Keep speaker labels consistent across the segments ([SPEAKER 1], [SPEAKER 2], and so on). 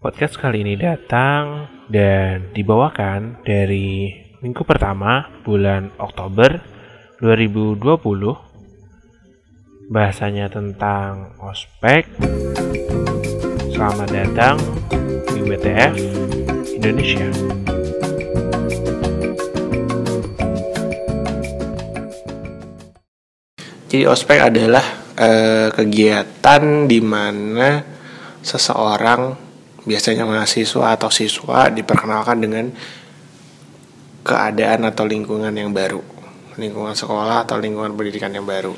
[SPEAKER 1] Podcast kali ini datang dan dibawakan dari minggu pertama bulan Oktober 2020. Bahasanya tentang ospek. Selamat datang di WTF Indonesia.
[SPEAKER 2] Jadi ospek adalah eh, kegiatan di mana seseorang biasanya mahasiswa atau siswa diperkenalkan dengan keadaan atau lingkungan yang baru, lingkungan sekolah atau lingkungan pendidikan yang baru.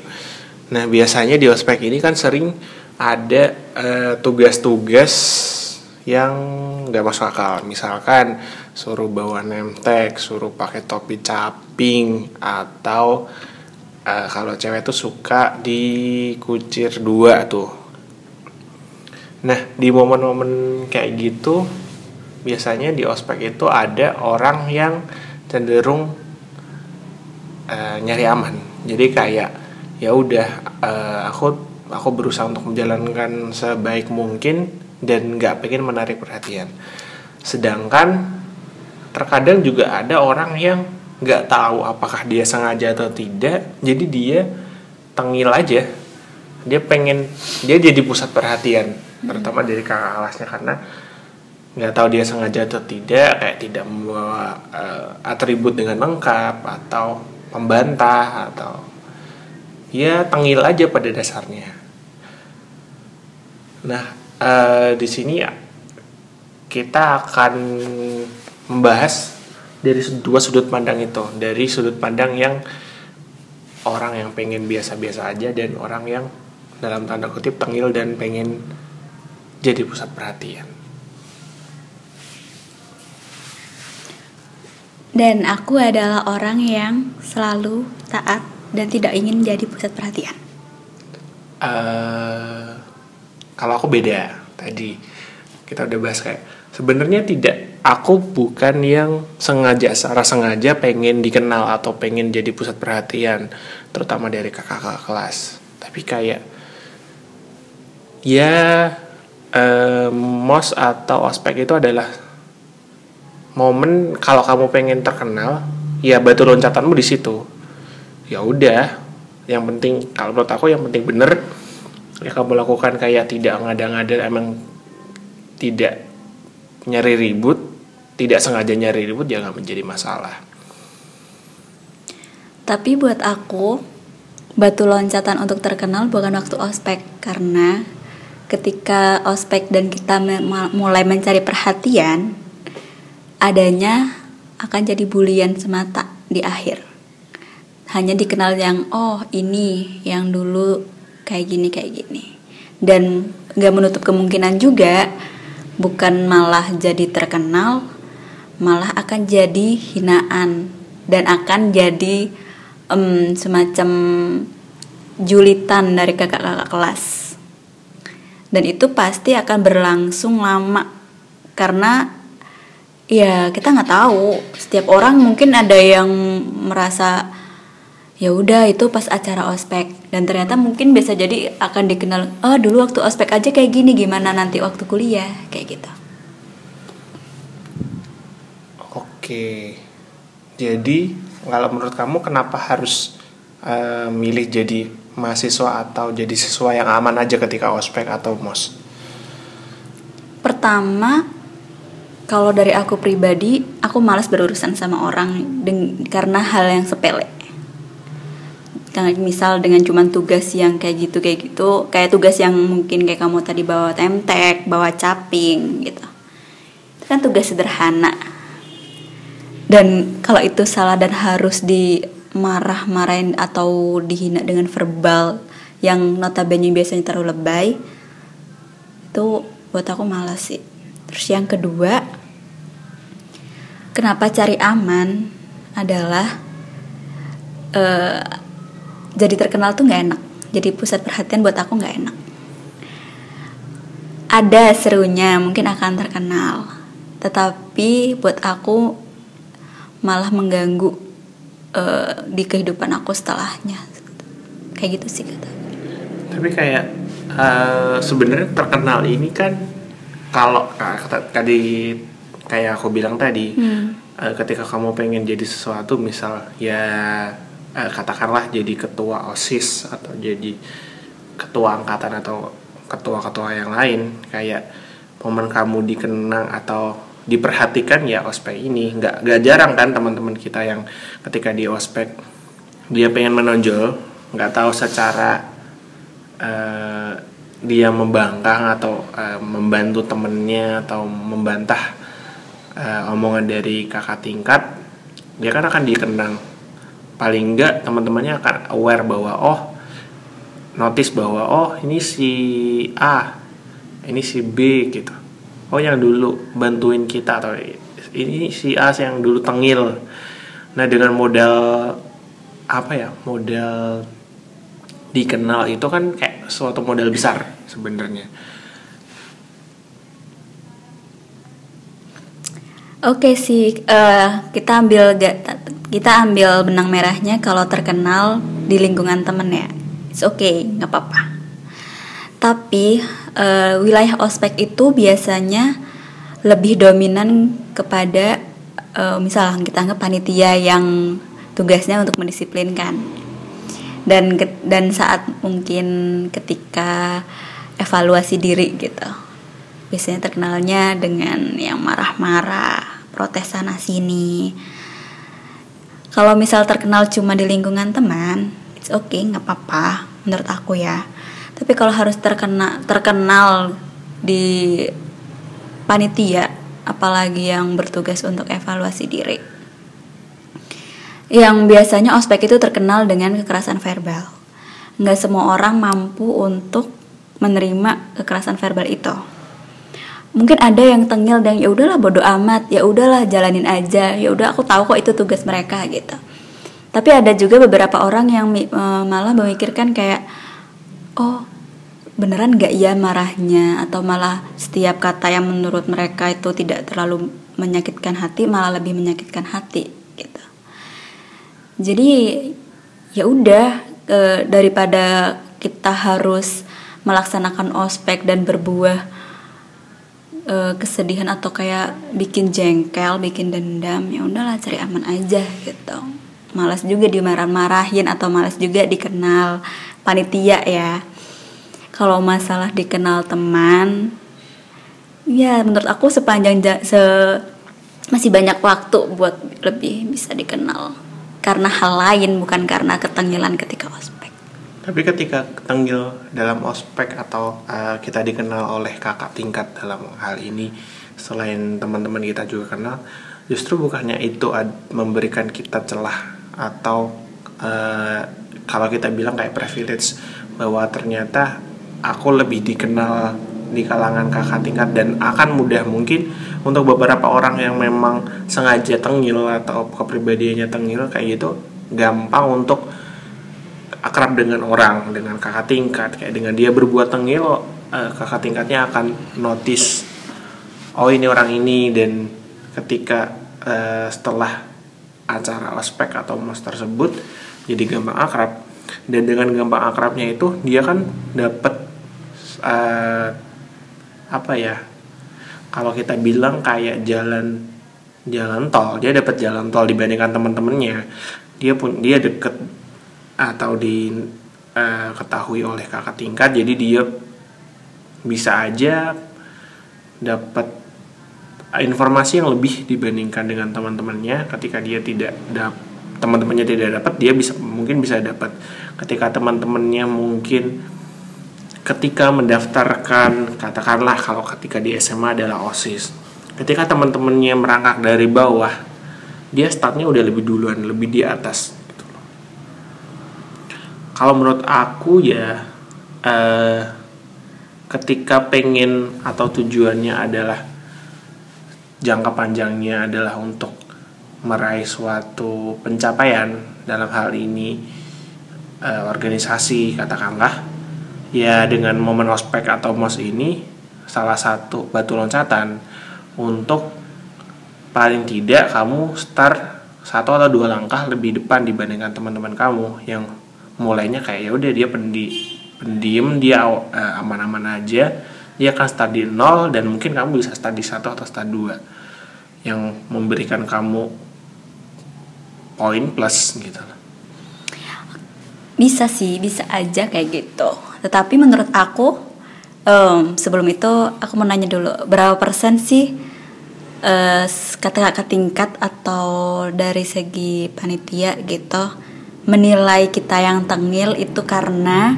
[SPEAKER 2] Nah biasanya di ospek ini kan sering ada eh, tugas-tugas yang nggak masuk akal. Misalkan suruh bawa nemtek, suruh pakai topi caping atau uh, kalau cewek tuh suka dikucir dua tuh. Nah di momen-momen kayak gitu biasanya di ospek itu ada orang yang cenderung uh, nyari aman. Jadi kayak ya udah uh, aku aku berusaha untuk menjalankan sebaik mungkin dan nggak pengen menarik perhatian. Sedangkan terkadang juga ada orang yang nggak tahu apakah dia sengaja atau tidak jadi dia tengil aja dia pengen dia jadi pusat perhatian terutama dari kakak kelasnya karena nggak tahu dia sengaja atau tidak kayak tidak membawa uh, atribut dengan lengkap atau membantah atau ya tengil aja pada dasarnya. Nah uh, di sini ya kita akan membahas dari dua sudut pandang itu. Dari sudut pandang yang orang yang pengen biasa-biasa aja dan orang yang dalam tanda kutip tengil dan pengen jadi pusat perhatian.
[SPEAKER 3] Dan aku adalah orang yang selalu taat dan tidak ingin jadi pusat perhatian.
[SPEAKER 2] Uh, kalau aku beda tadi. Kita udah bahas kayak sebenarnya tidak. Aku bukan yang sengaja secara sengaja pengen dikenal atau pengen jadi pusat perhatian terutama dari kakak-kakak kelas. Tapi kayak ya eh, mos atau ospek itu adalah momen kalau kamu pengen terkenal ya batu loncatanmu di situ ya udah yang penting kalau menurut aku yang penting bener ya kamu lakukan kayak tidak ngada-ngada emang tidak nyari ribut tidak sengaja nyari ribut jangan menjadi masalah.
[SPEAKER 3] Tapi buat aku, batu loncatan untuk terkenal bukan waktu ospek karena ketika ospek dan kita mulai mencari perhatian, adanya akan jadi bulian semata di akhir. Hanya dikenal yang oh ini yang dulu kayak gini kayak gini dan gak menutup kemungkinan juga bukan malah jadi terkenal malah akan jadi hinaan dan akan jadi um, semacam julitan dari kakak-kakak kelas dan itu pasti akan berlangsung lama. Karena ya kita nggak tahu. Setiap orang mungkin ada yang merasa ya udah itu pas acara ospek. Dan ternyata mungkin bisa jadi akan dikenal oh dulu waktu ospek aja kayak gini gimana nanti waktu kuliah? Kayak gitu.
[SPEAKER 2] Oke. Jadi kalau menurut kamu kenapa harus uh, milih jadi mahasiswa atau jadi siswa yang aman aja ketika ospek atau mos?
[SPEAKER 3] Pertama, kalau dari aku pribadi, aku malas berurusan sama orang karena hal yang sepele. Misal dengan cuman tugas yang kayak gitu kayak gitu, kayak tugas yang mungkin kayak kamu tadi bawa temtek, bawa caping gitu. Itu kan tugas sederhana dan kalau itu salah dan harus dimarah-marahin atau dihina dengan verbal yang notabene biasanya terlalu lebay itu buat aku malas sih. Terus yang kedua kenapa cari aman adalah uh, jadi terkenal tuh nggak enak. Jadi pusat perhatian buat aku nggak enak. Ada serunya mungkin akan terkenal. Tetapi buat aku malah mengganggu uh, di kehidupan aku setelahnya. Kayak gitu sih kata
[SPEAKER 2] tapi kayak uh, sebenarnya terkenal ini kan kalau kata- tadi kayak aku bilang tadi eh, ketika kamu pengen jadi sesuatu misal ya eh, katakanlah jadi ketua osis atau jadi ketua angkatan atau ketua-ketua yang lain kayak momen kamu dikenang atau diperhatikan ya ospek ini. Nggak nggak jarang kan teman-teman kita yang ketika di ospek dia pengen menonjol nggak tahu secara eh, dia membangkang atau eh, membantu temennya atau membantah eh, omongan dari kakak tingkat dia kan akan dikenang. Paling enggak teman-temannya akan aware bahwa oh notice bahwa oh ini si A ini si B gitu oh yang dulu bantuin kita atau ini si A yang dulu tengil nah dengan modal apa ya modal dikenal itu kan kayak suatu modal besar sebenarnya
[SPEAKER 3] Oke sih, eh, kita ambil kita ambil benang merahnya kalau terkenal di lingkungan temen ya. It's okay, nggak apa-apa. Tapi eh, wilayah ospek itu biasanya lebih dominan kepada eh, misal kita anggap panitia yang tugasnya untuk mendisiplinkan. Dan dan saat mungkin ketika evaluasi diri gitu biasanya terkenalnya dengan yang marah-marah protes sana sini kalau misal terkenal cuma di lingkungan teman it's okay nggak apa-apa menurut aku ya tapi kalau harus terkena terkenal di panitia apalagi yang bertugas untuk evaluasi diri yang biasanya ospek itu terkenal dengan kekerasan verbal. Nggak semua orang mampu untuk menerima kekerasan verbal itu. Mungkin ada yang tengil dan ya udahlah bodo amat, ya udahlah jalanin aja, ya udah aku tahu kok itu tugas mereka gitu. Tapi ada juga beberapa orang yang eh, malah memikirkan kayak oh beneran nggak ya marahnya? Atau malah setiap kata yang menurut mereka itu tidak terlalu menyakitkan hati malah lebih menyakitkan hati gitu. Jadi ya udah eh, daripada kita harus melaksanakan ospek dan berbuah eh, kesedihan atau kayak bikin jengkel, bikin dendam, ya udahlah cari aman aja gitu. Malas juga dimarah-marahin atau malas juga dikenal panitia ya. Kalau masalah dikenal teman, ya menurut aku sepanjang ja- se masih banyak waktu buat lebih bisa dikenal karena hal lain bukan karena ketengilan ketika ospek.
[SPEAKER 2] Tapi ketika tenggil dalam ospek atau uh, kita dikenal oleh kakak tingkat dalam hal ini, selain teman-teman kita juga kenal, justru bukannya itu memberikan kita celah atau uh, kalau kita bilang kayak privilege bahwa ternyata aku lebih dikenal di kalangan kakak tingkat dan akan mudah mungkin untuk beberapa orang yang memang sengaja tengil atau kepribadiannya tengil kayak gitu gampang untuk akrab dengan orang dengan kakak tingkat. Kayak dengan dia berbuat tengil eh, kakak tingkatnya akan notice oh ini orang ini. Dan ketika eh, setelah acara ospek atau mos tersebut jadi gampang akrab. Dan dengan gampang akrabnya itu dia kan dapat eh, apa ya kalau kita bilang kayak jalan jalan tol dia dapat jalan tol dibandingkan teman-temannya dia pun dia deket atau di eh, ketahui oleh kakak tingkat jadi dia bisa aja dapat informasi yang lebih dibandingkan dengan teman-temannya ketika dia tidak dap teman-temannya tidak dapat dia bisa mungkin bisa dapat. Ketika teman-temannya mungkin ketika mendaftarkan katakanlah kalau ketika di SMA adalah OSIS ketika teman-temannya merangkak dari bawah dia startnya udah lebih duluan lebih di atas gitu kalau menurut aku ya eh, ketika pengen atau tujuannya adalah jangka panjangnya adalah untuk meraih suatu pencapaian dalam hal ini eh, organisasi katakanlah ya dengan momen ospek atau mos ini salah satu batu loncatan untuk paling tidak kamu start satu atau dua langkah lebih depan dibandingkan teman-teman kamu yang mulainya kayak ya udah dia pendi pendiam dia eh, aman-aman aja dia akan study nol dan mungkin kamu bisa study satu atau study dua. Yang memberikan kamu poin plus gitu.
[SPEAKER 3] Bisa sih, bisa aja kayak gitu. Tetapi menurut aku em, sebelum itu aku mau nanya dulu berapa persen sih eh, kata-kata tingkat atau dari segi panitia gitu menilai kita yang tengil itu karena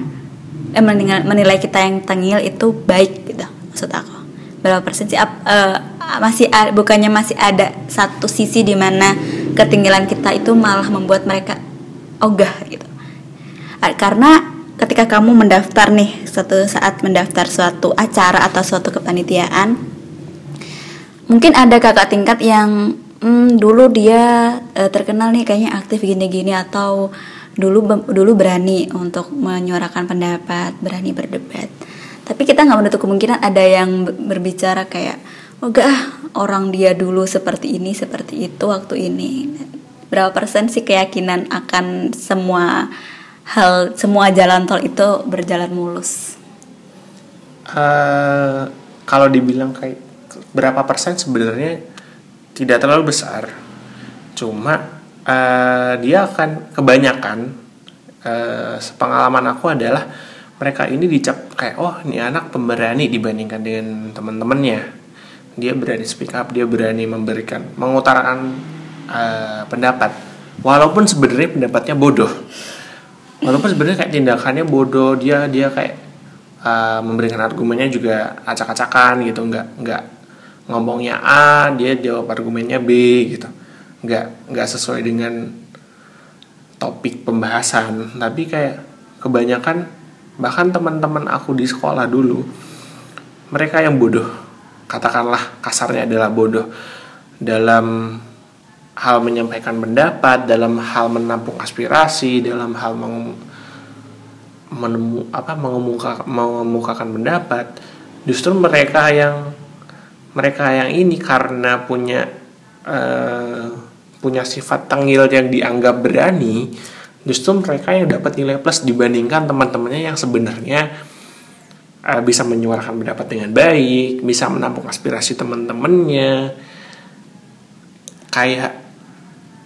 [SPEAKER 3] eh menilai, kita yang tengil itu baik gitu maksud aku. Berapa persen sih? Eh, masih bukannya masih ada satu sisi di mana ketinggilan kita itu malah membuat mereka ogah gitu. Ah, karena ketika kamu mendaftar nih suatu saat mendaftar suatu acara atau suatu kepanitiaan mungkin ada kakak tingkat yang hmm, dulu dia eh, terkenal nih kayaknya aktif gini-gini atau dulu dulu berani untuk menyuarakan pendapat berani berdebat. Tapi kita nggak menutup kemungkinan ada yang be- berbicara kayak oh orang dia dulu seperti ini seperti itu waktu ini. Berapa persen sih keyakinan akan semua hal semua jalan tol itu berjalan mulus?
[SPEAKER 2] Eh, kalau dibilang kayak berapa persen sebenarnya tidak terlalu besar. Cuma eh, dia akan kebanyakan eh, pengalaman aku adalah mereka ini dicap kayak oh ini anak pemberani dibandingkan dengan teman-temannya dia berani speak up dia berani memberikan mengutarakan eh, pendapat. Walaupun sebenarnya pendapatnya bodoh. Walaupun sebenarnya kayak tindakannya bodoh dia dia kayak uh, memberikan argumennya juga acak-acakan gitu. Nggak nggak ngomongnya A dia jawab argumennya B gitu. Nggak nggak sesuai dengan topik pembahasan. Tapi kayak kebanyakan bahkan teman-teman aku di sekolah dulu mereka yang bodoh katakanlah kasarnya adalah bodoh. Dalam hal menyampaikan pendapat dalam hal menampung aspirasi dalam hal meng- menemu apa mengemuka, mengemukakan pendapat justru mereka yang mereka yang ini karena punya eh, punya sifat tengil yang dianggap berani justru mereka yang dapat nilai plus dibandingkan teman-temannya yang sebenarnya eh, bisa menyuarakan pendapat dengan baik bisa menampung aspirasi teman-temannya. Kayak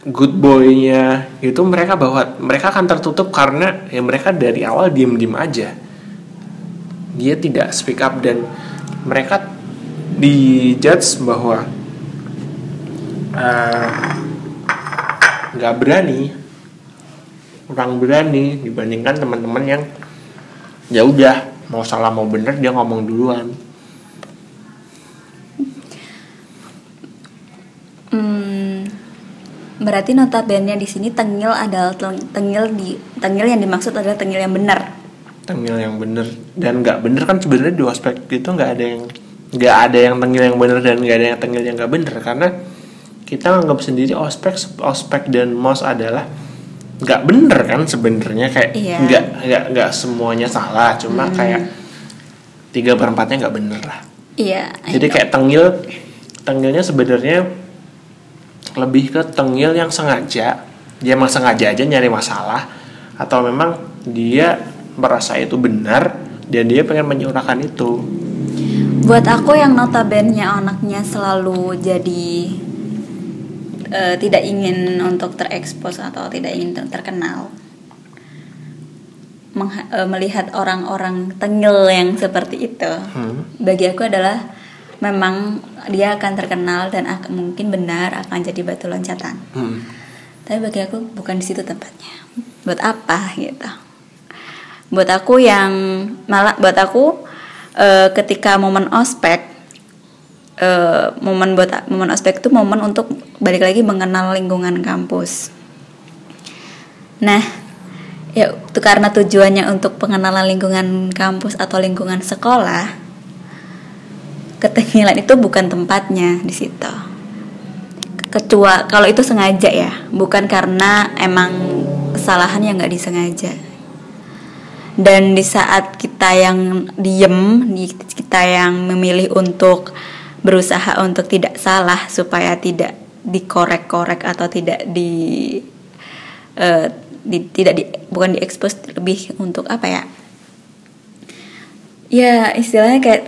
[SPEAKER 2] good boy-nya itu mereka bahwa mereka akan tertutup karena ya mereka dari awal diem-diem aja. Dia tidak speak up dan mereka dijudge bahwa eh, nggak berani kurang berani dibandingkan teman-teman yang ya udah mau salah mau bener dia ngomong duluan.
[SPEAKER 3] Hmm, berarti notabene di sini tengil adalah teng- tengil di tengil yang dimaksud adalah tengil yang benar.
[SPEAKER 2] tengil yang bener. Dan nggak bener kan sebenarnya di ospek itu nggak ada yang nggak ada yang tengil yang bener dan nggak ada yang tengil yang nggak bener. Karena kita anggap sendiri ospek ospek dan mos adalah nggak bener kan sebenarnya kayak
[SPEAKER 3] Iya.
[SPEAKER 2] nggak nggak nggak semuanya salah cuma kayak tiga perempatnya nggak bener lah
[SPEAKER 3] Iya.
[SPEAKER 2] Jadi
[SPEAKER 3] know.
[SPEAKER 2] kayak tengil tengilnya sebenarnya lebih ke tengil yang sengaja dia emang sengaja aja nyari masalah atau memang dia merasa itu benar dan dia pengen menyuarakan itu
[SPEAKER 3] buat aku yang notabene anaknya selalu jadi eh, tidak ingin untuk terekspos atau tidak ingin ter- terkenal. Mengha- eh, melihat orang-orang tengil yang seperti itu.
[SPEAKER 2] Hmm.
[SPEAKER 3] bagi aku adalah memang dia akan terkenal dan akan mungkin benar akan jadi batu loncatan.
[SPEAKER 2] Hmm.
[SPEAKER 3] tapi bagi aku bukan di situ tempatnya. Buat apa gitu. Buat aku yang malah buat aku eh, ketika momen ospek eh, momen buat momen ospek itu momen untuk balik lagi mengenal lingkungan kampus. Nah ya itu karena tujuannya untuk pengenalan lingkungan kampus atau lingkungan sekolah ketengilan itu bukan tempatnya di situ. Kecuali kalau itu sengaja ya bukan karena emang kesalahan yang nggak disengaja. Dan di saat kita yang diem di kita yang memilih untuk berusaha untuk tidak salah supaya tidak dikorek-korek atau tidak di, eh, di- tidak di bukan diekspos lebih untuk apa ya? Ya istilahnya kayak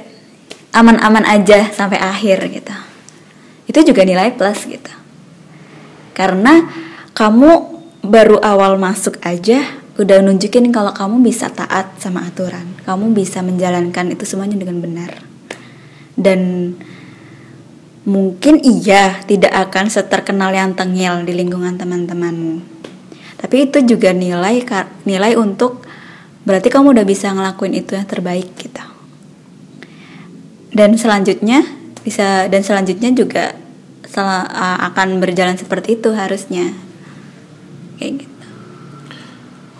[SPEAKER 3] aman-aman aja sampai akhir gitu. Itu juga nilai plus gitu. Karena kamu baru awal masuk aja udah nunjukin kalau kamu bisa taat sama aturan. Kamu bisa menjalankan itu semuanya dengan benar. Dan mungkin iya tidak akan seterkenal yang tengil di lingkungan teman-temanmu. Tapi itu juga nilai nilai untuk berarti kamu udah bisa ngelakuin itu yang terbaik gitu. Dan selanjutnya bisa dan selanjutnya juga sel- akan berjalan seperti itu harusnya. Kayak gitu.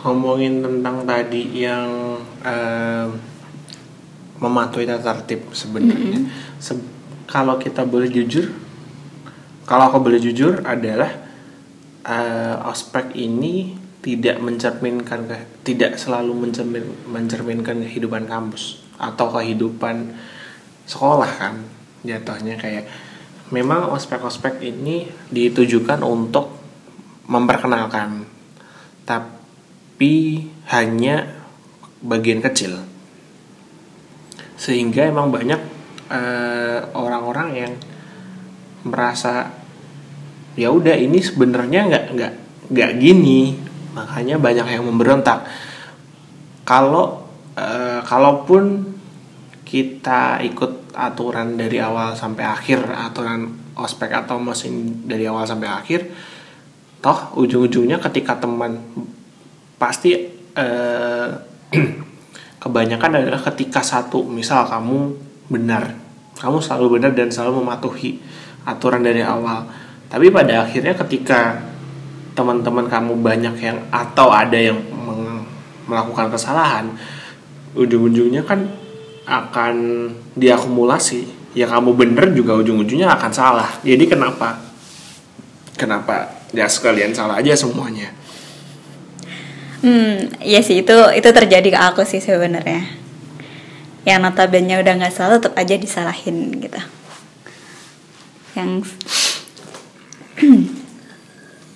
[SPEAKER 2] Ngomongin tentang tadi yang uh, mematuhi tata tertib sebenarnya. Mm -hmm. Se kalau kita boleh jujur kalau aku boleh jujur adalah uh, ospek ini tidak mencerminkan ke, tidak selalu mencermin, mencerminkan kehidupan kampus atau kehidupan sekolah kan jatuhnya kayak memang ospek-ospek ini ditujukan untuk memperkenalkan tapi hanya bagian kecil. Sehingga emang banyak eh, orang-orang yang merasa ya udah ini sebenarnya nggak nggak nggak gini. Makanya banyak yang memberontak. Kalau uh, kalaupun kita ikut aturan dari awal sampai akhir aturan ospek atau mesin dari awal sampai akhir toh ujung-ujungnya ketika teman pasti eh, kebanyakan adalah ketika satu misal kamu benar kamu selalu benar dan selalu mematuhi aturan dari awal. Tapi pada akhirnya ketika teman-teman kamu banyak yang atau ada yang melakukan kesalahan ujung-ujungnya kan akan diakumulasi. Ya kamu bener juga ujung-ujungnya akan salah. Jadi kenapa? Kenapa ya sekalian salah aja semuanya?
[SPEAKER 3] Hmm iya sih itu itu terjadi ke aku sih sebenarnya yang notabene udah nggak salah tetap aja disalahin gitu. Yang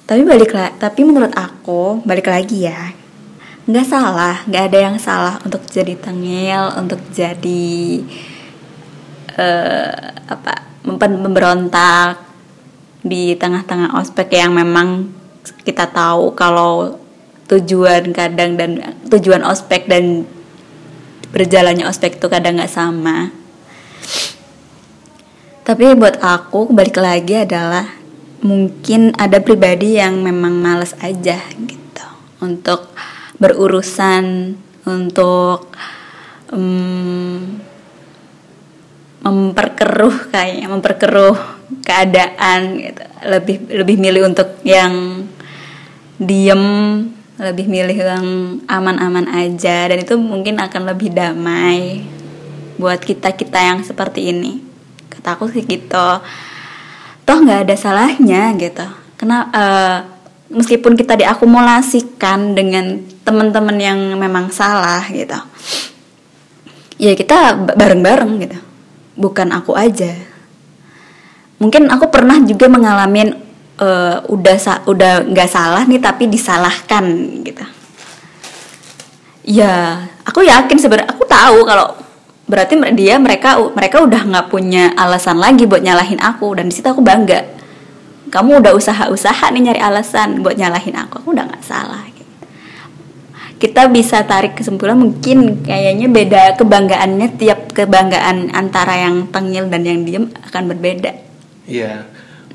[SPEAKER 3] tapi balik tapi menurut aku balik lagi ya nggak salah nggak ada yang salah untuk jadi tengil untuk jadi uh, apa memberontak di tengah-tengah ospek yang memang kita tahu kalau tujuan kadang dan tujuan ospek dan berjalannya ospek itu kadang nggak sama tapi buat aku balik lagi adalah mungkin ada pribadi yang memang males aja gitu untuk berurusan untuk um, memperkeruh kayaknya memperkeruh keadaan gitu. lebih lebih milih untuk yang diem lebih milih yang aman-aman aja dan itu mungkin akan lebih damai buat kita kita yang seperti ini. Kata aku sih gitu. Toh nggak ada salahnya gitu. Karena uh, meskipun kita diakumulasikan dengan teman-teman yang memang salah gitu ya kita bareng-bareng gitu. Bukan aku aja. Mungkin aku pernah juga mengalami uh, udah sa udah nggak salah nih tapi disalahkan gitu. Ya aku yakin sebenarnya aku tahu kalau berarti dia mereka mereka udah nggak punya alasan lagi buat nyalahin aku dan di situ aku bangga. Kamu udah usaha-usaha nih nyari alasan buat nyalahin aku aku udah nggak salah kita bisa tarik kesimpulan mungkin kayaknya beda kebanggaannya tiap kebanggaan antara yang tengil dan yang diem akan berbeda.
[SPEAKER 2] Iya,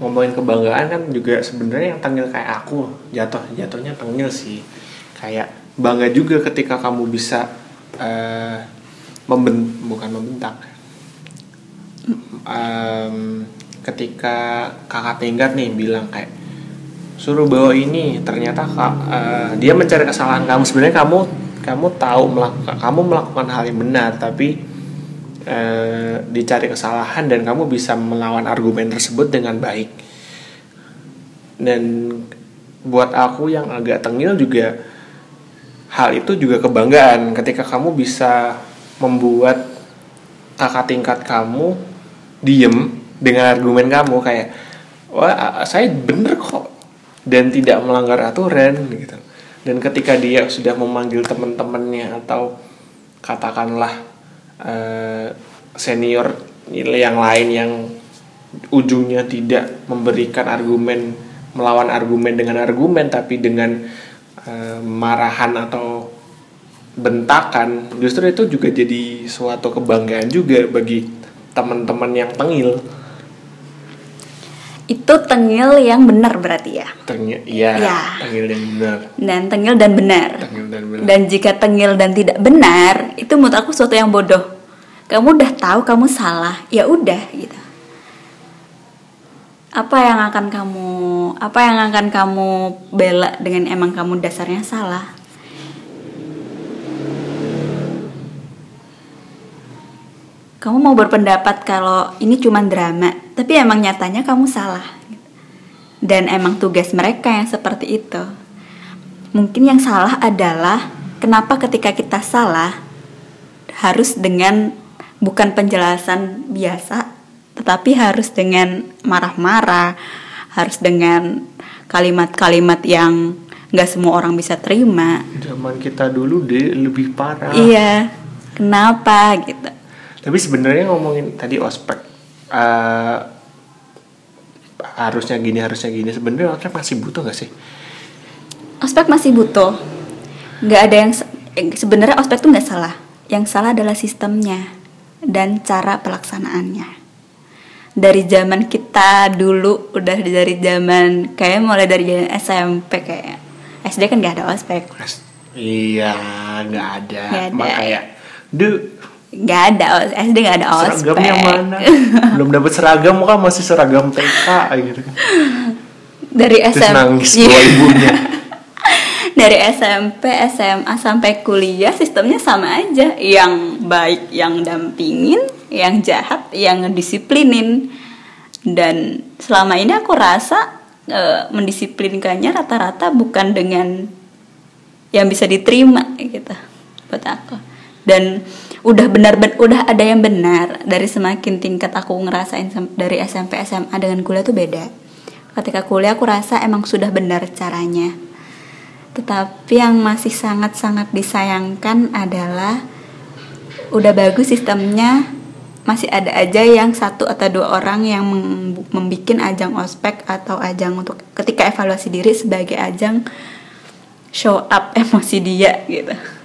[SPEAKER 2] ngomongin kebanggaan kan juga sebenarnya yang tengil kayak aku jatuh jatuhnya tengil sih. Kayak bangga juga ketika kamu bisa uh, memben bukan membentak. Um, ketika kakak tingkat nih bilang kayak suruh bawa ini ternyata uh, dia mencari kesalahan kamu sebenarnya kamu kamu tahu melakukan kamu melakukan hal yang benar tapi uh, dicari kesalahan dan kamu bisa melawan argumen tersebut dengan baik. Dan buat aku yang agak tengil juga hal itu juga kebanggaan ketika kamu bisa membuat kakak tingkat kamu diem dengan argumen kamu kayak wah saya bener kok dan tidak melanggar aturan gitu. Dan ketika dia sudah memanggil teman-temannya atau katakanlah uh, senior yang lain yang ujungnya tidak memberikan argumen melawan argumen dengan argumen tapi dengan uh, marahan atau bentakan justru itu juga jadi suatu kebanggaan juga bagi teman-teman yang tengil
[SPEAKER 3] itu tengil yang benar berarti ya?
[SPEAKER 2] Tengil ya,
[SPEAKER 3] Ya.
[SPEAKER 2] tengil yang benar.
[SPEAKER 3] Dan tengil dan benar.
[SPEAKER 2] Tengil dan benar.
[SPEAKER 3] Dan jika tengil dan tidak benar itu menurut aku suatu yang bodoh. Kamu udah tahu kamu salah ya udah gitu. Apa yang akan kamu apa yang akan kamu bela dengan emang kamu dasarnya salah kamu mau berpendapat kalau ini cuma drama tapi emang nyatanya kamu salah. Dan emang tugas mereka yang seperti itu. Mungkin yang salah adalah kenapa ketika kita salah harus dengan bukan penjelasan biasa tetapi harus dengan marah-marah harus dengan kalimat-kalimat yang nggak semua orang bisa terima.
[SPEAKER 2] Zaman kita dulu deh lebih parah.
[SPEAKER 3] Iya kenapa gitu
[SPEAKER 2] Tapi sebenarnya ngomongin tadi ospek eh, harusnya gini harusnya gini sebenarnya ospek masih butuh gak sih?
[SPEAKER 3] ospek masih butuh nggak ada yang eh, sebenarnya ospek tuh nggak salah yang salah adalah sistemnya dan cara pelaksanaannya dari zaman kita dulu udah dari zaman kayak mulai dari zaman SMP kayak SD kan nggak ada ospek
[SPEAKER 2] Iya nggak ada.
[SPEAKER 3] Nggak ada.
[SPEAKER 2] Makanya, duh
[SPEAKER 3] nggak ada SD nggak ada ospek
[SPEAKER 2] seragamnya mana? Belum dapat seragam kan masih seragam TK gitu kan.
[SPEAKER 3] dari SMP
[SPEAKER 2] nangis ibunya.
[SPEAKER 3] dari SMP, SMA sampai kuliah sistemnya sama aja. Yang baik yang dampingin, yang jahat yang ngedisiplinin. Dan selama ini aku rasa eh, mendisiplinkannya rata-rata bukan dengan yang bisa diterima gitu buat aku. Dan udah benar ben udah ada yang benar dari semakin tingkat aku ngerasain dari SMP SMA dengan kuliah tuh beda. Ketika kuliah aku rasa emang sudah benar caranya. Tetapi yang masih sangat-sangat disayangkan adalah udah bagus sistemnya masih ada aja yang satu atau dua orang yang membuat ajang ospek atau ajang untuk ketika evaluasi diri sebagai ajang show up emosi dia gitu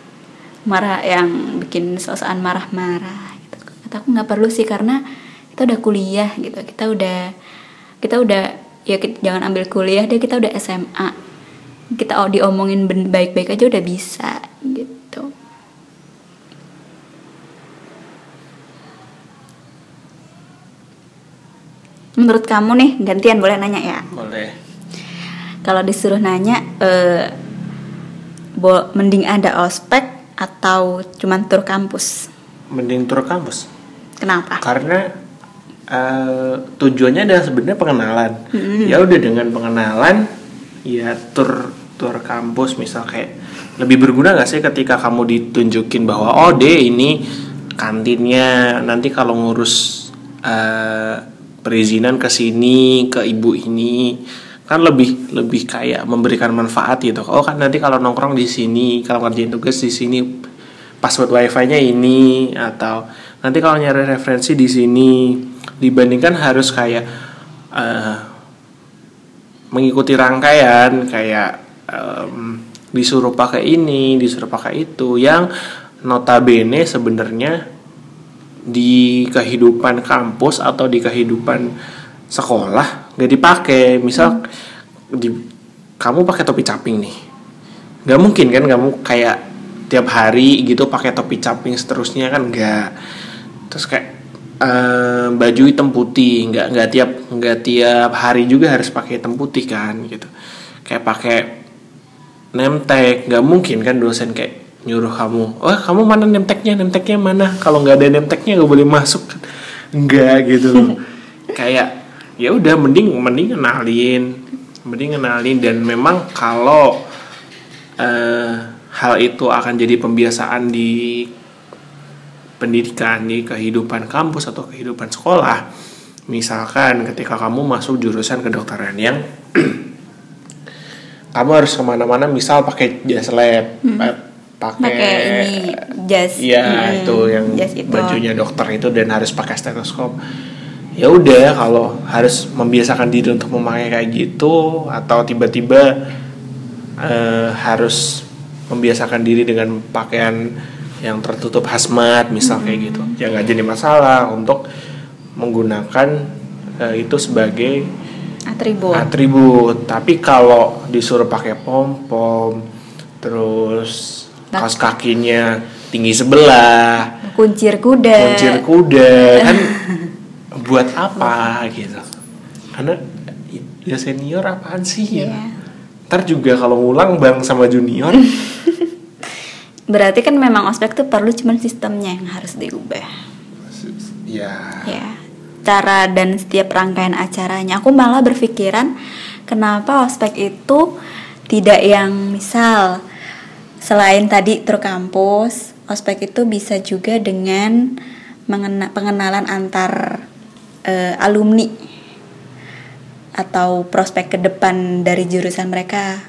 [SPEAKER 3] marah yang bikin sosokan marah-marah gitu. Kata aku nggak perlu sih karena kita udah kuliah gitu. Kita udah kita udah ya kita, jangan ambil kuliah deh kita udah SMA kita oh, diomongin baik-baik aja udah bisa gitu. Menurut kamu nih gantian boleh nanya ya?
[SPEAKER 2] Boleh.
[SPEAKER 3] kalau disuruh nanya eh, bo- mending ada ospek atau cuman tur kampus?
[SPEAKER 2] Mending tur kampus.
[SPEAKER 3] kenapa?
[SPEAKER 2] Karena eh, tujuannya adalah sebenarnya pengenalan. Ya udah dengan pengenalan ya tur tur kampus. Misal kayak lebih berguna gak sih ketika kamu ditunjukin bahwa oh deh ini kantinnya. Nanti kalau ngurus eh, perizinan ke sini ke ibu ini kan lebih lebih kayak memberikan manfaat gitu. Oh kan nanti kalau nongkrong di sini kalau ngerjain tugas di sini password wifi-nya ini atau nanti kalau nyari referensi di sini dibandingkan harus kayak eh, mengikuti rangkaian kayak em, disuruh pakai ini disuruh pakai itu yang notabene sebenarnya di kehidupan kampus atau di kehidupan sekolah gak dipakai misal di kamu pakai topi caping nih. Nggak mungkin kan kamu kayak tiap hari gitu pakai topi caping seterusnya kan? Nggak. Terus kayak eh, baju hitam putih nggak nggak tiap nggak tiap hari juga harus pakai hitam putih kan gitu. Kayak pakai tag nggak mungkin kan dosen kayak nyuruh kamu oh kamu mana name tagnya mana? Kalau nggak ada name tagnya nggak boleh masuk. Nggak gitu loh. Kayak ya udah mending mending kenalin mending kenalin. Dan memang kalau eh, hal itu akan jadi pembiasaan di pendidikan di kehidupan kampus atau kehidupan sekolah. Misalkan ketika kamu masuk jurusan kedokteran yang kamu harus ke mana-mana misal pakai jas lab eh, pakai
[SPEAKER 3] ini jas.
[SPEAKER 2] Iya
[SPEAKER 3] Hmm,
[SPEAKER 2] itu yang
[SPEAKER 3] jas itu.
[SPEAKER 2] bajunya dokter itu dan harus pakai stetoskop. Ya udah kalau harus membiasakan diri untuk memakai kayak gitu atau tiba-tiba eh, harus membiasakan diri dengan pakaian yang tertutup hazmat misal kayak gitu. Ya nggak jadi masalah untuk menggunakan eh, itu sebagai
[SPEAKER 3] atribut
[SPEAKER 2] atribut. Tapi kalau disuruh pakai pom pom, terus
[SPEAKER 3] Bak-
[SPEAKER 2] kaos kakinya tinggi sebelah,
[SPEAKER 3] kuncir kuda
[SPEAKER 2] kuncir kuda, kan buat apa gitu? Karena ya senior apaan sih ya?
[SPEAKER 3] Iya.
[SPEAKER 2] Ntar juga kalau ngulang bang sama junior,
[SPEAKER 3] berarti kan memang ospek tuh perlu cuman sistemnya yang harus diubah
[SPEAKER 2] ya
[SPEAKER 3] ya cara dan setiap rangkaian acaranya aku malah berpikiran kenapa ospek itu tidak yang misal selain tadi tur kampus ospek itu bisa juga dengan mengena- pengenalan antar eh, alumni atau prospek ke depan dari jurusan mereka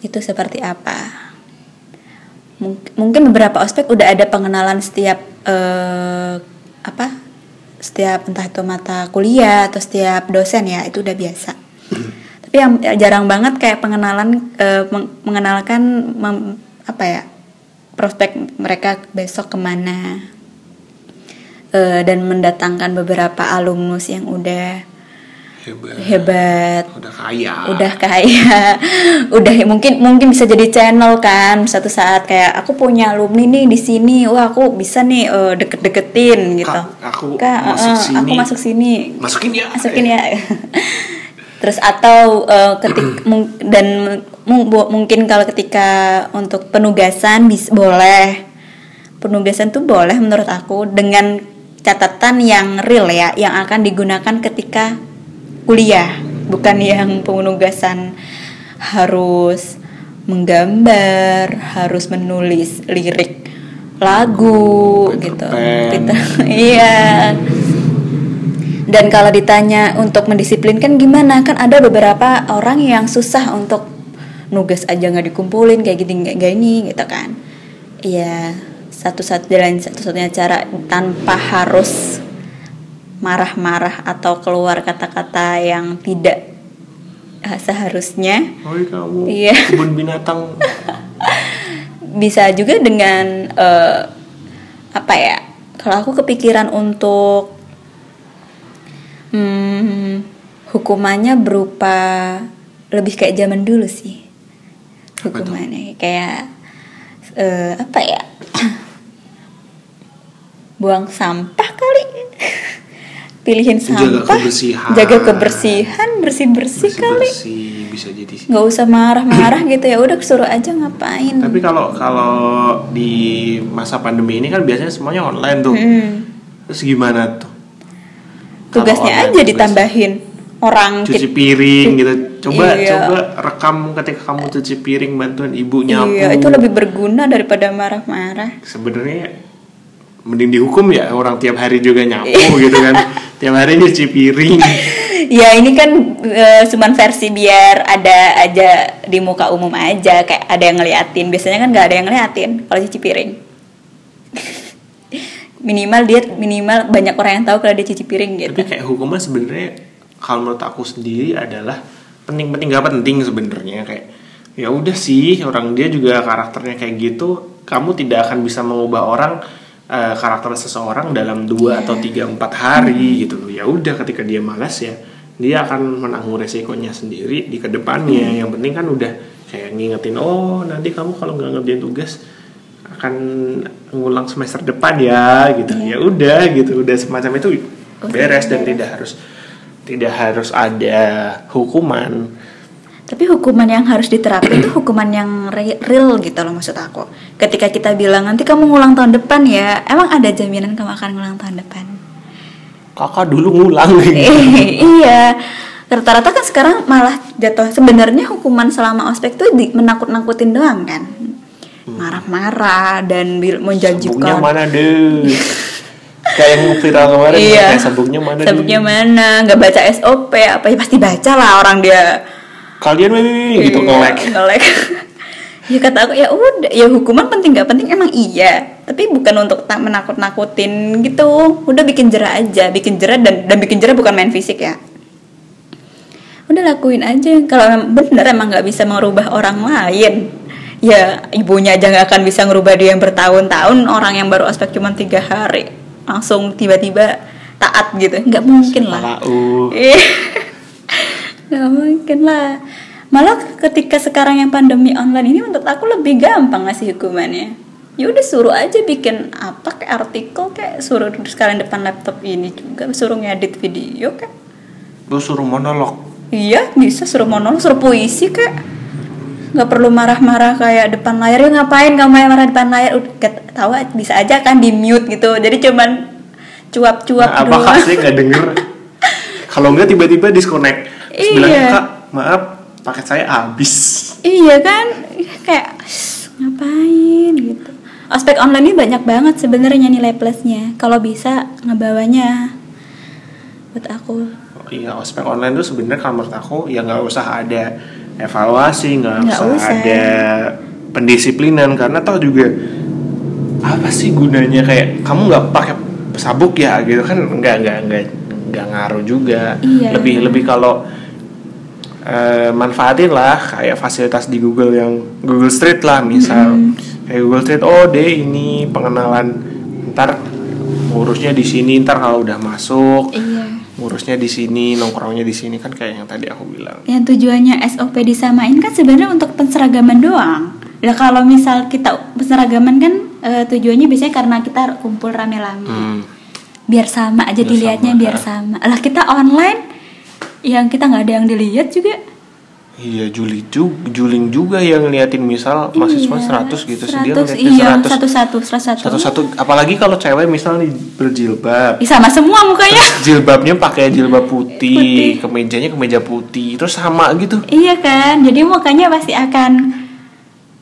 [SPEAKER 3] itu seperti apa? Mung- mungkin beberapa ospek udah ada pengenalan setiap eh, apa setiap entah itu mata kuliah atau setiap dosen ya itu udah biasa. Tapi yang jarang banget kayak pengenalan meng- mengenalkan mem- apa ya prospek mereka besok ke mana Eh, dan mendatangkan beberapa alumnus yang udah
[SPEAKER 2] hebat,
[SPEAKER 3] hebat.
[SPEAKER 2] Udah kaya,
[SPEAKER 3] udah kaya. Udah mungkin mungkin bisa jadi channel kan suatu saat kayak aku punya alumni nih di sini wah aku bisa nih eh, deket-deketin gitu.
[SPEAKER 2] Kak, aku
[SPEAKER 3] Kak,
[SPEAKER 2] masuk
[SPEAKER 3] eh,
[SPEAKER 2] sini.
[SPEAKER 3] aku masuk sini.
[SPEAKER 2] Masukin ya,
[SPEAKER 3] masukin ya. Terus atau eh, ketik dan mungkin kalau ketika untuk penugasan bis boleh. Penugasan tuh boleh menurut aku dengan catatan yang real ya yang akan digunakan ketika kuliah bukan yang penugasan harus menggambar harus menulis lirik lagu
[SPEAKER 2] Peter
[SPEAKER 3] gitu. Peter- iya. Dan kalau ditanya untuk mendisiplinkan gimana kan ada beberapa orang yang susah untuk nugas aja nggak dikumpulin kayak gini nggak nggak ini gitu kan. Iya satu-satu jalan satu-satunya cara tanpa harus marah-marah atau keluar kata-kata yang tidak eh, seharusnya.
[SPEAKER 2] Oi kamu.
[SPEAKER 3] Iya.
[SPEAKER 2] kebun binatang.
[SPEAKER 3] Bisa juga dengan eh, apa ya kalau aku kepikiran untuk hmm, hukumannya berupa lebih kayak zaman dulu sih. Hukumannya kayak eh, apa ya buang sampah kali pilihin
[SPEAKER 2] Jaga
[SPEAKER 3] sampah
[SPEAKER 2] kebersihan.
[SPEAKER 3] jaga kebersihan bersih bersih kali
[SPEAKER 2] bersih bisa jadi sih.
[SPEAKER 3] nggak usah marah-marah gitu ya udah suruh aja ngapain
[SPEAKER 2] Tapi kalau kalau di masa pandemi ini kan biasanya semuanya online tuh.
[SPEAKER 3] Mm.
[SPEAKER 2] Terus gimana tuh?
[SPEAKER 3] tugasnya aja
[SPEAKER 2] tugas.
[SPEAKER 3] ditambahin orang
[SPEAKER 2] Cuci piring gitu. Coba
[SPEAKER 3] Iya.
[SPEAKER 2] coba rekam ketika kamu cuci piring bantuan ibu nyapu.
[SPEAKER 3] iya itu lebih berguna daripada marah-marah
[SPEAKER 2] Sebenarnya mending dihukum ya orang tiap hari juga nyapu
[SPEAKER 3] Iya.
[SPEAKER 2] gitu kan. tiap hari nyuci piring.
[SPEAKER 3] ya ini kan eh, cuman versi biar ada aja di muka umum aja kayak ada yang ngeliatin biasanya kan nggak ada yang ngeliatin kalau cuci piring minimal dia minimal banyak orang yang tahu kalau dia cuci piring gitu
[SPEAKER 2] Tapi kayak hukuman sebenarnya kalau menurut aku sendiri adalah penting-penting gak penting sebenarnya kayak ya udah sih orang dia juga karakternya kayak gitu kamu tidak akan bisa mengubah orang eh, karakter seseorang dalam dua atau tiga empat hari gitu loh. Ya udah ketika dia malas ya dia akan menanggung resikonya sendiri di ke depannya. Yang penting kan udah kayak ngingetin oh nanti kamu kalau nggak ngerjain tugas akan ngulang semester depan ya gitu. Ya udah gitu. Udah semacam itu beres dan tidak harus tidak harus ada hukuman
[SPEAKER 3] Tapi hukuman yang harus diterapin itu hukuman yang re- real gitu loh maksud aku. Ketika kita bilang nanti kamu ngulang tahun depan ya, emang ada jaminan kamu akan ngulang tahun depan?
[SPEAKER 2] kakak dulu ngulang gitu.
[SPEAKER 3] Iya. Rata-rata kan sekarang malah jatuh sebenarnya hukuman selama ospek tuh di, menakut-nakutin doang kan. Marah-marah dan bil-
[SPEAKER 2] sabuknya
[SPEAKER 3] menjanjikan.
[SPEAKER 2] mana deh kayak yang viral kemarin
[SPEAKER 3] Iya.
[SPEAKER 2] kayak sabuknya mana deh
[SPEAKER 3] mana? Nggak baca SOP apa ya pasti baca lah orang dia
[SPEAKER 2] kalian weh gitu
[SPEAKER 3] Iya,
[SPEAKER 2] nge-lag.
[SPEAKER 3] nge-lag. ya kata aku ya udah ya hukuman penting nggak penting emang iya. Tapi bukan untuk tak menakut nakutin gitu. Udah bikin jerah aja bikin jerah dan dan bikin jerah bukan main fisik ya. Udah lakuin aja. Kalau bener emang nggak bisa merubah orang lain. Ya ibunya aja nggak akan bisa ngerubah dia yang bertahun-tahun. Orang yang baru aspek cuma tiga hari. Langsung tiba-tiba taat gitu. Nggak mungkin lah. Nggak mungkin lah. Malah ketika sekarang yang pandemi online ini menurut aku lebih gampang ngasih hukumannya. Ya udah suruh aja bikin apa kayak artikel kayak suruh duduk sekalian depan laptop ini juga suruh ngedit video kayak.
[SPEAKER 2] Lu suruh monolog.
[SPEAKER 3] iya bisa suruh monolog suruh puisi kayak. Nggak perlu marah-marah kayak depan layar. Ya ngapain kamu yang marah depan layar? Udah tahu bisa aja kan di mute gitu. Jadi cuman cuap-cuap
[SPEAKER 2] Nah, apakah
[SPEAKER 3] doang.
[SPEAKER 2] sih nggak denger? Kalau enggak tiba-tiba disconnect. Terus
[SPEAKER 3] Iya.
[SPEAKER 2] bilang, Kak, maaf, paket saya habis.
[SPEAKER 3] Iya kan, kayak "Shh, ngapain gitu. Aspek online ini banyak banget sebenarnya nilai plusnya. Kalau bisa ngebawanya buat aku.
[SPEAKER 2] Oh, Iya, ospek online tuh sebenarnya kalau menurut aku ya nggak usah ada evaluasi, nggak usah,
[SPEAKER 3] usah.
[SPEAKER 2] ada pendisiplinan karena toh juga apa sih gunanya kayak kamu nggak pakai sabuk ya gitu kan nggak nggak nggak nggak ngaruh juga.
[SPEAKER 3] Iya.
[SPEAKER 2] Lebih lebih kalau eh, manfaatin lah kayak fasilitas di Google yang Google Street lah misal kayak Google Street oh deh ini pengenalan ntar ngurusnya di sini ntar kalau udah masuk
[SPEAKER 3] Iya.
[SPEAKER 2] ngurusnya di sini nongkrongnya di sini kan kayak yang tadi aku bilang
[SPEAKER 3] Yang tujuannya SOP disamain kan sebenarnya untuk penseragaman doang. Ya kalau misal kita penseragaman kan eh, tujuannya biasanya karena kita kumpul rame-rame.
[SPEAKER 2] hmm.
[SPEAKER 3] Biar sama aja
[SPEAKER 2] Biar
[SPEAKER 3] dilihatnya
[SPEAKER 2] sama,
[SPEAKER 3] biar sama. Lah kita online yang kita nggak ada yang dilihat juga
[SPEAKER 2] iya Juli juga juling juga yang ngeliatin misal mahasiswa 100 gitu sih dia
[SPEAKER 3] 100,
[SPEAKER 2] ngeliatin
[SPEAKER 3] iya,
[SPEAKER 2] 100
[SPEAKER 3] satu-satu, satu-satu.
[SPEAKER 2] satu-satu apalagi kalau cewek misal nih berjilbab
[SPEAKER 3] Ih, sama semua mukanya.
[SPEAKER 2] jilbabnya pakai jilbab putih,
[SPEAKER 3] Putih.
[SPEAKER 2] kemejanya kemeja putih terus sama gitu
[SPEAKER 3] Iya kan, jadi mukanya pasti akan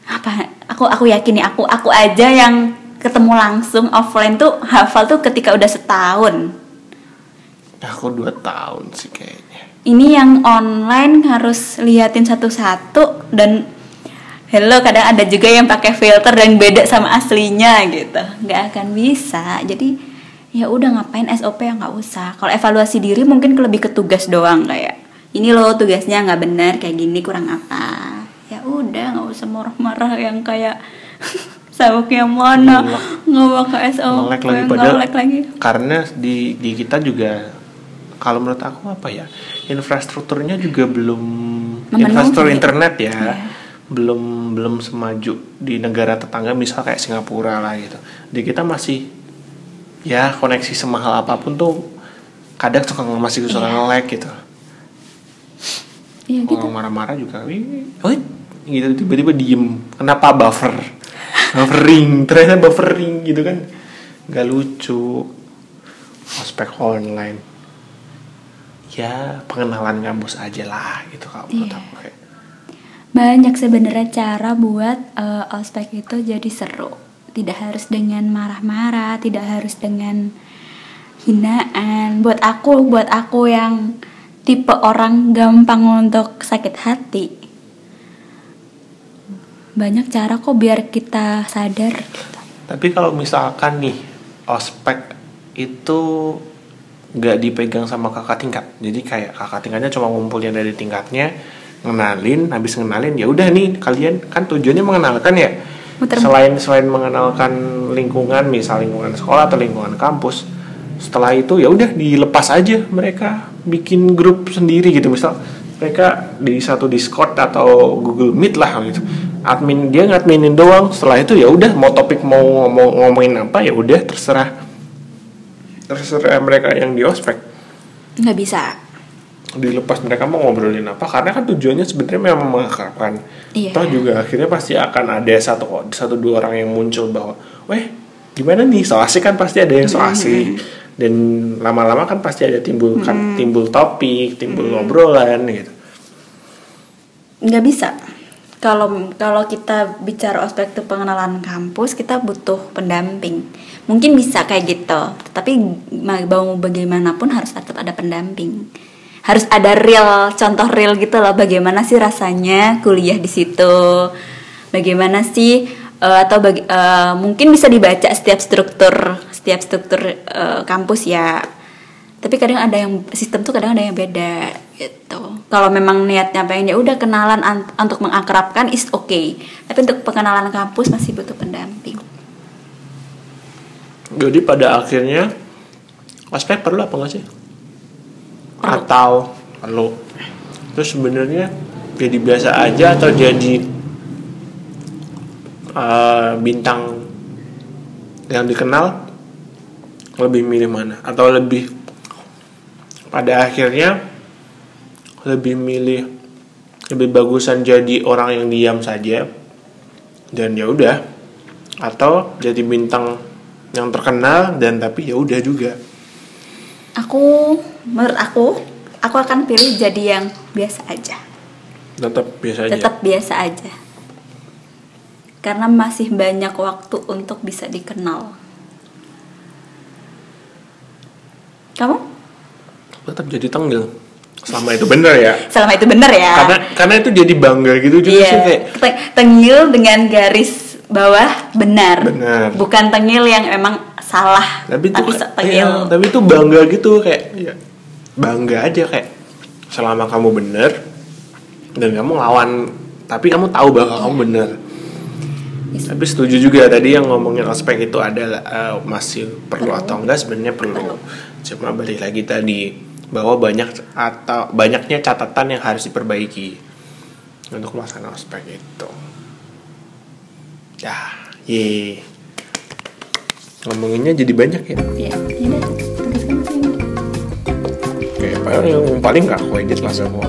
[SPEAKER 3] apa? Aku aku yakin nih, aku aku aja yang ketemu langsung offline tuh hafal tuh ketika udah setahun.
[SPEAKER 2] aku dua tahun sih kayaknya
[SPEAKER 3] Ini yang online harus liatin satu-satu dan hello kadang ada juga yang pakai filter dan beda sama aslinya gitu, nggak akan bisa. Jadi ya udah ngapain SOP yang nggak usah. Kalau evaluasi diri mungkin lebih ke tugas doang kayak ini loh tugasnya nggak benar kayak gini kurang apa. Ya udah nggak usah marah-marah yang kayak sabuknya mana nggak pakai SOP
[SPEAKER 2] Nge-lag lagi padahal
[SPEAKER 3] lagi.
[SPEAKER 2] karena di di kita juga kalau menurut aku apa ya infrastrukturnya juga belum
[SPEAKER 3] Memenuhi.
[SPEAKER 2] infrastruktur internet ya.
[SPEAKER 3] Iya.
[SPEAKER 2] belum belum semaju di negara tetangga misal kayak Singapura lah gitu. Di kita masih ya koneksi semahal apa pun tuh kadang suka masih suka
[SPEAKER 3] Iya.
[SPEAKER 2] nge-lag gitu.
[SPEAKER 3] Iya gitu.
[SPEAKER 2] orang marah-marah juga wih, gitu tiba-tiba diem. Kenapa buffer? Buffering. Ternyata buffering gitu kan. Nggak lucu. Ospek online ya pengenalan kampus aja lah gitu kalau menurut
[SPEAKER 3] Iya.
[SPEAKER 2] aku kayak
[SPEAKER 3] Banyak sebenarnya cara buat eh, ospek itu jadi seru. Tidak harus dengan marah-marah, tidak harus dengan hinaan. Buat aku, buat aku yang tipe orang gampang untuk sakit hati. Banyak cara kok biar kita sadar gitu.
[SPEAKER 2] tapi kalau misalkan nih ospek itu nggak dipegang sama kakak tingkat. Jadi kayak kakak tingkatnya cuma ngumpulin dari tingkatnya ngenalin habis ngenalin ya udah nih kalian kan tujuannya mengenalkan ya?
[SPEAKER 3] Muter-
[SPEAKER 2] selain selain mengenalkan lingkungan misal lingkungan sekolah atau lingkungan kampus setelah itu ya udah dilepas aja mereka bikin grup sendiri gitu. Misal mereka di satu Discord atau Google Meet lah gitu. Admin dia ngadminin doang. Setelah itu ya udah mau topik mau ngomong ngomongin apa ya udah terserah terserah mereka yang di ospek.
[SPEAKER 3] Nggak bisa.
[SPEAKER 2] dilepas mereka mau ngobrolin apa karena kan tujuannya sebenarnya memang mengakrabkan
[SPEAKER 3] Iya.
[SPEAKER 2] toh juga akhirnya pasti akan ada satu satu dua orang yang muncul bahwa weh gimana nih? So asik kan pasti ada yang so asik. Dan lama-lama kan pasti ada timbul kan timbul topik timbul obrolan gitu.
[SPEAKER 3] Nggak bisa kalau kalau kita bicara ospek itu pengenalan kampus kita butuh pendamping. Mungkin bisa kayak gitu tapi ma- mau bagaimanapun harus tetap ada pendamping. Harus ada real contoh real gitu loh bagaimana sih rasanya kuliah di situ? Bagaimana sih eh, atau bagi, eh, mungkin bisa dibaca setiap struktur setiap struktur eh, kampus ya. Tapi kadang ada yang sistem tuh kadang ada yang beda gitu kalau memang niatnya pengen ya udah kenalan an- untuk mengakrabkan is okay tapi untuk pengenalan kampus masih butuh pendamping
[SPEAKER 2] Jadi pada akhirnya ospek perlu apa enggak sih? Atau perlu? Terus sebenarnya jadi biasa aja atau jadi eh, bintang yang dikenal lebih milih mana? Atau lebih pada akhirnya lebih milih lebih bagusan jadi orang yang diam saja dan ya udah. Atau jadi bintang yang terkenal dan tapi ya udah juga.
[SPEAKER 3] Aku menurut aku aku akan pilih jadi yang biasa aja.
[SPEAKER 2] Tetap biasa aja.
[SPEAKER 3] Tetap biasa aja. Karena masih banyak waktu untuk bisa dikenal. Kamu?
[SPEAKER 2] Tetap jadi tenggel selama itu bener ya.
[SPEAKER 3] Selama itu bener ya.
[SPEAKER 2] Karena karena itu jadi bangga gitu juga
[SPEAKER 3] iya.
[SPEAKER 2] sih kayak
[SPEAKER 3] Te- tengil dengan garis bawah benar.
[SPEAKER 2] Benar.
[SPEAKER 3] bukan tengil yang emang salah
[SPEAKER 2] tapi itu kayak-
[SPEAKER 3] tengil.
[SPEAKER 2] iya, tapi itu bangga gitu kayak ya, bangga aja kayak selama kamu bener dan kamu lawan tapi kamu tahu bahwa kamu bener. Tapi setuju juga tadi yang ngomongin ospek itu adalah eh, masih perlu atau enggak sebenarnya perlu. Cuma balik lagi tadi bahwa banyak atau banyaknya catatan yang harus diperbaiki untuk melaksanakan ospek itu. Ya ye ngomonginnya jadi banyak ya?
[SPEAKER 3] Iya, ini.
[SPEAKER 2] Kayak paling yang paling gak aku edit lah semua